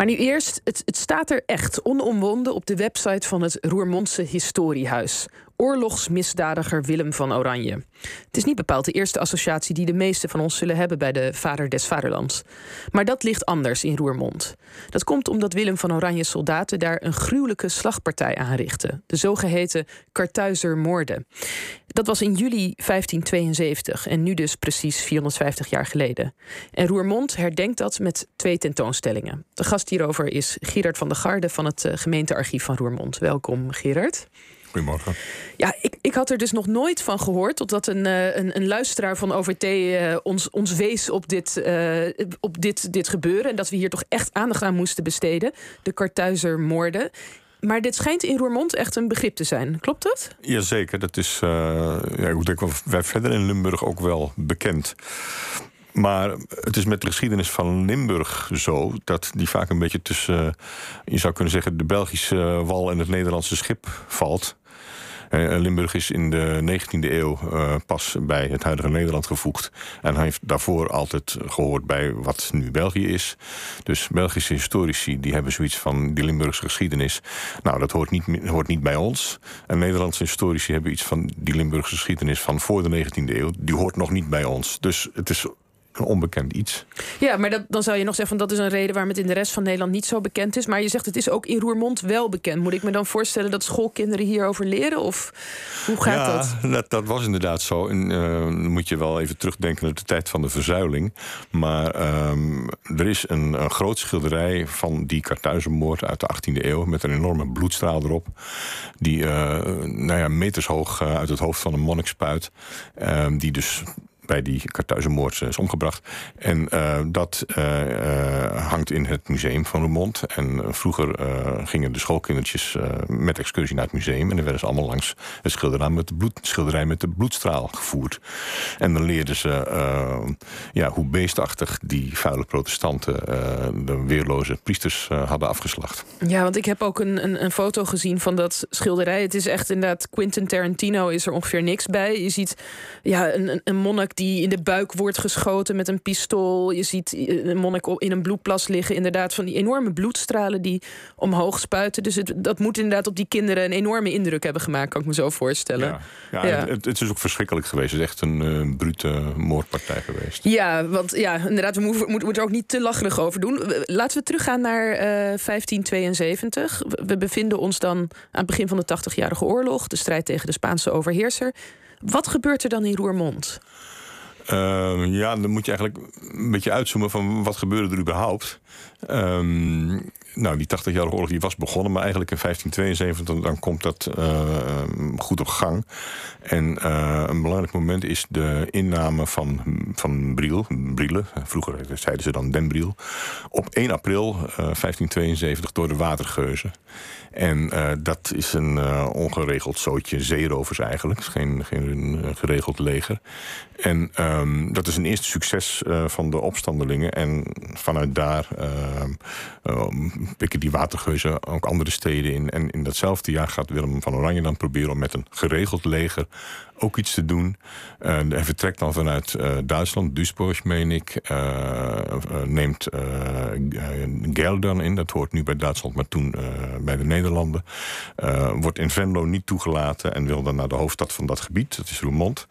Maar nu eerst, het, het staat er echt onomwonden op de website van het Roermondse Historiehuis oorlogsmisdadiger Willem van Oranje. Het is niet bepaald de eerste associatie die de meesten van ons zullen hebben bij de vader des vaderlands. Maar dat ligt anders in Roermond. Dat komt omdat Willem van Oranje's soldaten daar een gruwelijke slagpartij aanrichten, de zogeheten Kartuizermoorden. Dat was in juli 1572 en nu dus precies 450 jaar geleden. En Roermond herdenkt dat met twee tentoonstellingen. De gast hierover is Gerard van der Garde van het eh, gemeentearchief van Roermond. Welkom, Gerard. Goedemorgen. Ja, ik, ik had er dus nog nooit van gehoord. Totdat een, eh, een, een luisteraar van OVT uh, eh, ons, ons wees op, dit, uh, op dit, dit gebeuren. En dat we hier toch echt aandacht aan moesten besteden. De Kartuizermoorden. Maar dit schijnt in Roermond echt een begrip te zijn. Klopt dat? Jazeker. Dat is, ja, ik denk wel, wij verder in Limburg ook wel bekend. Maar het is met de geschiedenis van Limburg zo dat die vaak een beetje tussen, je zou kunnen zeggen, de Belgische wal en het Nederlandse schip valt. Eh, Limburg is in de 19e eeuw uh, pas bij het huidige Nederland gevoegd. En hij heeft daarvoor altijd gehoord bij wat nu België is. Dus Belgische historici die hebben zoiets van die Limburgse geschiedenis. Nou, dat hoort niet, hoort niet bij ons. En Nederlandse historici hebben iets van die Limburgse geschiedenis van voor de 19e eeuw. Die hoort nog niet bij ons. Dus het is een onbekend iets. Ja, maar dat, dan zou je nog zeggen van dat is een reden waarom het in de rest van Nederland niet zo bekend is. Maar je zegt het is ook in Roermond wel bekend. Moet ik me dan voorstellen dat schoolkinderen hierover leren? Of hoe gaat ja, dat? dat? Dat was inderdaad zo. En uh, dan moet je wel even terugdenken naar de tijd van de verzuiling. Maar um, er is een, een groot schilderij van die Kartuizenmoord uit de 18e eeuw met een enorme bloedstraal erop. Die uh, nou ja, meters hoog uh, uit het hoofd van een monnik spuit. Ehm, die dus bij die Kartuizenmoord is omgebracht. En uh, dat uh, hangt in het museum van Roermond. En vroeger gingen de schoolkindertjes met excursie naar het museum. En dan werden ze allemaal langs het schilderij met de, bloed, schilderij met de bloedstraal gevoerd. En dan leerden ze ja, hoe beestachtig die vuile protestanten de weerloze priesters hadden afgeslacht. Ja, want ik heb ook een, een, een foto gezien van dat schilderij. Het is echt inderdaad, Quentin Tarantino is er ongeveer niks bij. Je ziet ja, een, een monnik die in de buik wordt geschoten met een pistool. Je ziet een monnik in een bloedplas liggen. Inderdaad, van die enorme bloedstralen die omhoog spuiten. Dus het, dat moet inderdaad op die kinderen een enorme indruk hebben gemaakt, kan ik me zo voorstellen. Ja, ja, ja. Het, het, is ook verschrikkelijk geweest. Het is echt een uh, brute moordpartij geweest. Ja, want ja, inderdaad, we moeten, moeten er ook niet te lacherig over doen. Laten we teruggaan naar uh, 1572. We bevinden ons dan aan het begin van de 80-jarige oorlog, de strijd tegen de Spaanse overheerser. Wat gebeurt er dan in Roermond? Uh, ja, dan moet je eigenlijk een beetje uitzoomen van wat gebeurde er überhaupt. Um, nou, die 80-jarige oorlog die was begonnen, maar eigenlijk in 1572 dan komt dat uh, goed op gang. En uh, een belangrijk moment is de inname van, van Briel, Brielle, vroeger zeiden ze dan Den Briel, op 1 april 1572 door de watergeuzen. En dat is een ongeregeld zootje zeerovers eigenlijk. Geen, geen geregeld leger. En um, dat is een eerste succes uh, van de opstandelingen. En vanuit daar pikken die watergeuzen ook andere steden in. En in datzelfde jaar gaat Willem van Oranje dan proberen om met een geregeld leger ook iets te doen. Uh, hij vertrekt dan vanuit uh, Duitsland, Duisburg, meen ik. Uh, neemt Geldern in, dat hoort nu bij Duitsland, maar toen bij de Nederlanden. wordt in Venlo niet toegelaten en wil dan naar de hoofdstad van dat gebied, dat is Roermond.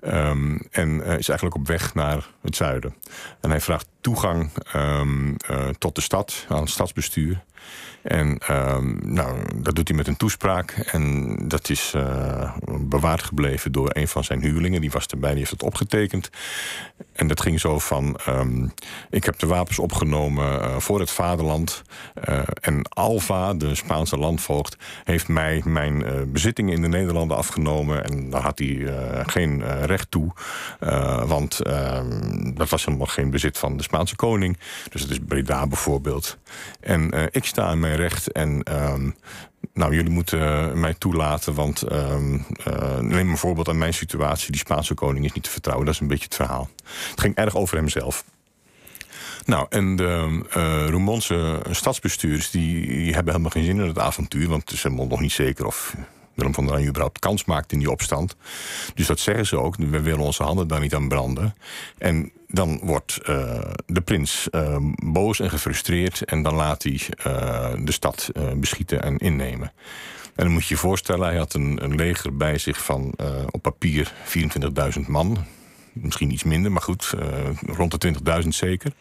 Um, en is eigenlijk op weg naar het zuiden. En hij vraagt toegang um, tot de stad, aan het stadsbestuur. En um, nou, dat doet hij met een toespraak. En dat is uh, bewaard gebleven door een van zijn huurlingen. Die was erbij, die heeft het opgetekend. En dat ging zo van... Um, ik heb de wapens opgenomen uh, voor het vaderland. Uh, en Alva, de Spaanse landvoogd... heeft mij mijn bezittingen in de Nederlanden afgenomen. En daar had hij geen recht toe. want ehm, dat was helemaal geen bezit van de Spaanse koning. Dus het is Breda bijvoorbeeld. En ik sta in mijn recht. En um, nou, jullie moeten mij toelaten, want um, uh, neem een voorbeeld aan mijn situatie. Die Spaanse koning is niet te vertrouwen. Dat is een beetje het verhaal. Het ging erg over hemzelf. Nou, en de uh, stadsbestuurders... Die, die, hebben helemaal geen zin in het avontuur... want het is helemaal nog niet zeker of Willem van Oranje überhaupt kans maakt in die opstand. Dus dat zeggen ze ook. We willen onze handen daar niet aan branden. En dan wordt uh, de prins uh, boos en gefrustreerd. En dan laat hij uh, de stad beschieten en innemen. En dan moet je je voorstellen, hij had een, een leger bij zich van op papier 24.000 man misschien iets minder, maar goed, rond de 20.000 zeker.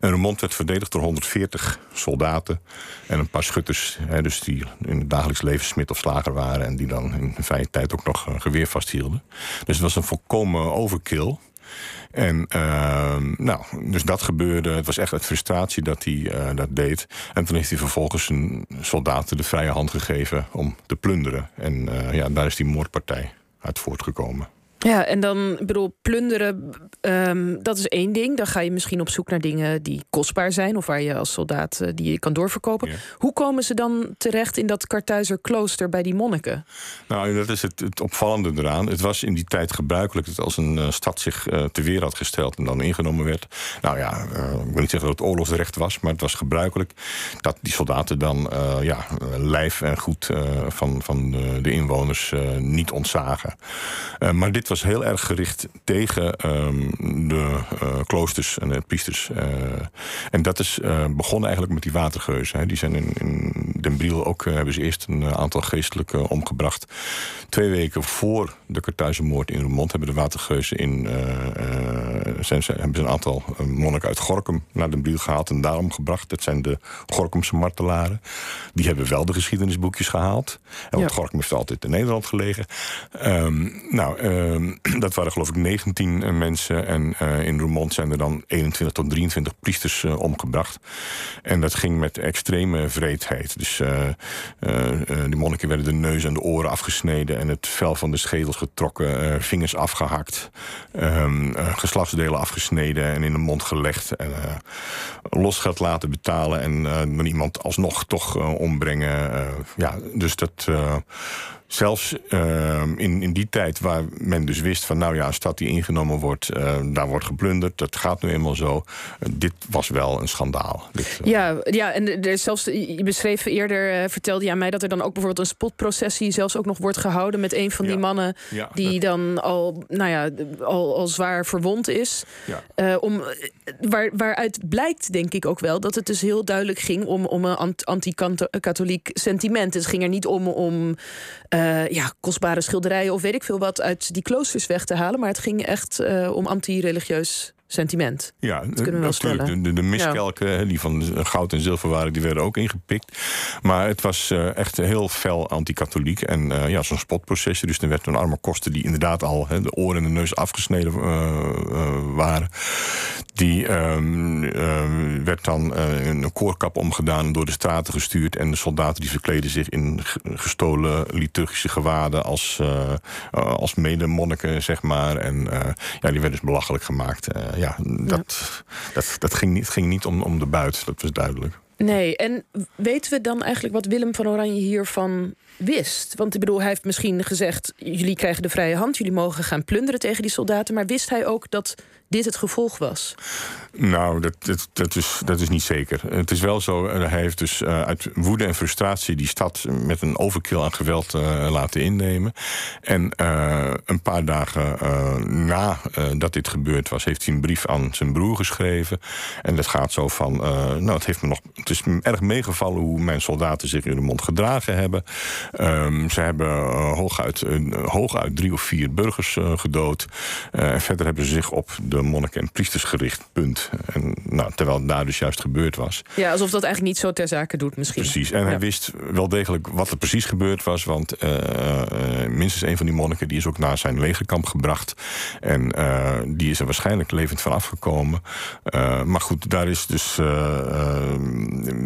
En Remont werd verdedigd door 140 soldaten en een paar schutters. Hè, dus die in het dagelijks leven smid of slager waren... en die dan in vrije tijd ook nog geweer vasthielden. Dus het was een volkomen overkill. En uh, nou, dus dat gebeurde. Het was echt uit frustratie dat hij uh, dat deed. En toen heeft hij vervolgens zijn soldaten de vrije hand gegeven om te plunderen. En uh, ja, daar is die moordpartij uit voortgekomen. Ja, en dan, bedoel, plunderen, um, dat is één ding. Dan ga je misschien op zoek naar dingen die kostbaar zijn... of waar je als soldaat uh, die je kan doorverkopen. Hoe komen ze dan terecht in dat Kartuizer klooster bij die monniken? Nou, dat is het, het opvallende eraan. Het was in die tijd gebruikelijk dat als een uh, stad zich uh, te weer had gesteld... en dan ingenomen werd. Nou ja, ik wil niet zeggen dat het oorlogsrecht was... maar het was gebruikelijk dat die soldaten dan ja, lijf en goed van, van de inwoners niet ontzagen. maar dit was heel erg gericht tegen um, de uh, kloosters en de priesters. Uh, en dat is uh, begonnen eigenlijk met die watergeuzen. Hè. Die zijn in, in Den Briel ook, hebben ze eerst een aantal geestelijke omgebracht. Twee weken voor de Kartuizenmoord in Roermond hebben de watergeuzen in... zijn hebben ze een aantal monniken uit Gorkum naar Den Briel gehaald en daarom gebracht. Dat zijn de Gorkumse martelaren. Die hebben wel de geschiedenisboekjes gehaald. En want ja. Gorkum heeft altijd in Nederland gelegen. Um, nou... Ehm, dat waren geloof ik 19 uh, mensen. En uh, in Roermond zijn er dan 21 tot 23 priesters uh, omgebracht. En dat ging met extreme vreedheid. Dus die monniken werden de neus en de oren afgesneden... en het vel van de schedels getrokken, vingers afgehakt... Um, geslachtsdelen afgesneden en in de mond gelegd... en losgeld laten betalen en dan iemand alsnog toch ombrengen. ja, dus dat zelfs uh, in, in die tijd waar men dus wist van... nou ja, een stad die ingenomen wordt, uh, daar wordt geplunderd. Dat gaat nu eenmaal zo. Uh, dit was wel een schandaal. Dit, eh, ja, ja, en er, zelfs, je beschreef eerder, vertelde je aan mij... dat er dan ook bijvoorbeeld een spotprocessie zelfs ook nog wordt gehouden... met een van die ja. mannen ja, die dat... dan al, nou ja, al, al zwaar verwond is. Ja. om, waar, waaruit blijkt, denk ik ook wel... dat het dus heel duidelijk ging om, om een anti-katholiek sentiment. Het ging er niet om... om uh, ja, kostbare schilderijen of weet ik veel wat uit die kloosters weg te halen. Maar het ging echt uh, om anti-religieus sentiment. Ja, dat kunnen we natuurlijk. De, de, de miskelken, ja. die van goud en zilver waren, die werden ook ingepikt. Maar het was uh, echt heel fel anti-katholiek. En uh, ja, zo'n spotprocessie. Dus er werd een arme kosten die inderdaad al he, de oren en de neus afgesneden uh, waren. Die um, werd dan een koorkap omgedaan door de straten gestuurd. En de soldaten die verkleden zich in gestolen liturgische gewaden als, als medemonniken, zeg maar. En ja, die werden dus belachelijk gemaakt ja, dat, Dat, dat ging niet, ging niet om, om de buit, dat was duidelijk. Nee, en weten we dan eigenlijk wat Willem van Oranje hiervan wist? Want ik bedoel, hij heeft misschien gezegd: jullie krijgen de vrije hand, jullie mogen gaan plunderen tegen die soldaten. Maar wist hij ook dat dit het gevolg was? Nou, dat, dat, dat, is, dat is niet zeker. Het is wel zo, eh, hij heeft dus uh, uit woede en frustratie die stad met een overkill aan geweld uh, laten innemen. En een paar dagen nadat dit gebeurd was, heeft hij een brief aan zijn broer geschreven. En dat gaat zo van: Nou, het, heeft me nog, het is erg meegevallen hoe mijn soldaten zich in de mond gedragen hebben. Um, ze hebben hooguit, hooguit drie of vier burgers gedood. en verder hebben ze zich op de monniken en priesters gericht, punt. En, nou, terwijl het daar dus juist gebeurd was. Ja, alsof dat eigenlijk niet zo ter zake doet misschien. Precies, en ja. hij wist wel degelijk wat er precies gebeurd was... want minstens een van die monniken die is ook naar zijn legerkamp gebracht. En die is er waarschijnlijk levend van afgekomen. maar goed, daar is dus,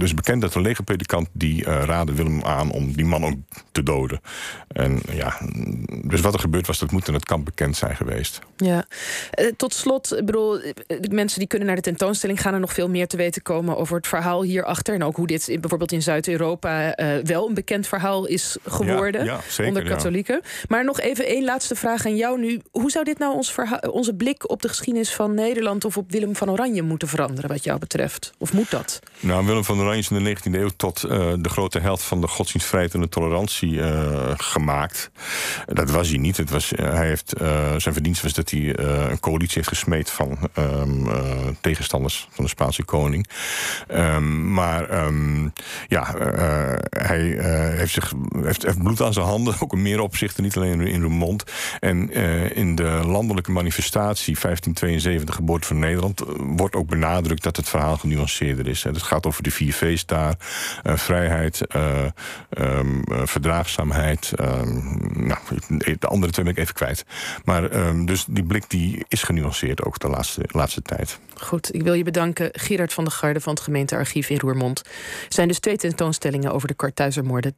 dus bekend dat de legerpredikant... die raadde Willem aan om die man ook te doden. En ja, dus wat er gebeurd was, dat moet in het kamp bekend zijn geweest. Ja. Uh, tot slot, ik bedoel, de mensen die kunnen naar de tentoonstelling gaan er nog veel meer te weten komen over het verhaal hierachter. En ook hoe dit bijvoorbeeld in Zuid-Europa uh, wel een bekend verhaal is geworden ja, ja, zeker, onder katholieken. Maar nog even één laatste vraag aan jou nu. Hoe zou dit nou ons onze blik op de geschiedenis van Nederland of op Willem van Oranje moeten veranderen, wat jou betreft? Of moet dat? Nou, Willem van Oranje in de 19e eeuw tot uh, de grote held van de godsdienstvrijheid en de tolerantie uh, gemaakt. Dat was hij niet. Het was, uh, hij heeft, zijn verdienst was dat hij een coalitie heeft gesmeed van um, tegenstanders van de Spaanse koning. Um, maar um, ja, hij heeft, zich, heeft, heeft, bloed aan zijn handen, ook in meer opzichten, niet alleen in Roermond. En in de landelijke manifestatie 1572, geboorte van Nederland, wordt ook benadrukt dat het verhaal genuanceerder is. Het gaat over de vier V's daar. Uh, vrijheid, uh, um, verdraagzaamheid. Um, nou, de andere twee ben ik even kwijt. Maar um, dus die blik die is genuanceerd ook de laatste, laatste tijd. Goed, ik wil je bedanken, Gerard van der Garde van het gemeentearchief in Roermond. Er zijn dus twee tentoonstellingen over de Kartuizermoorden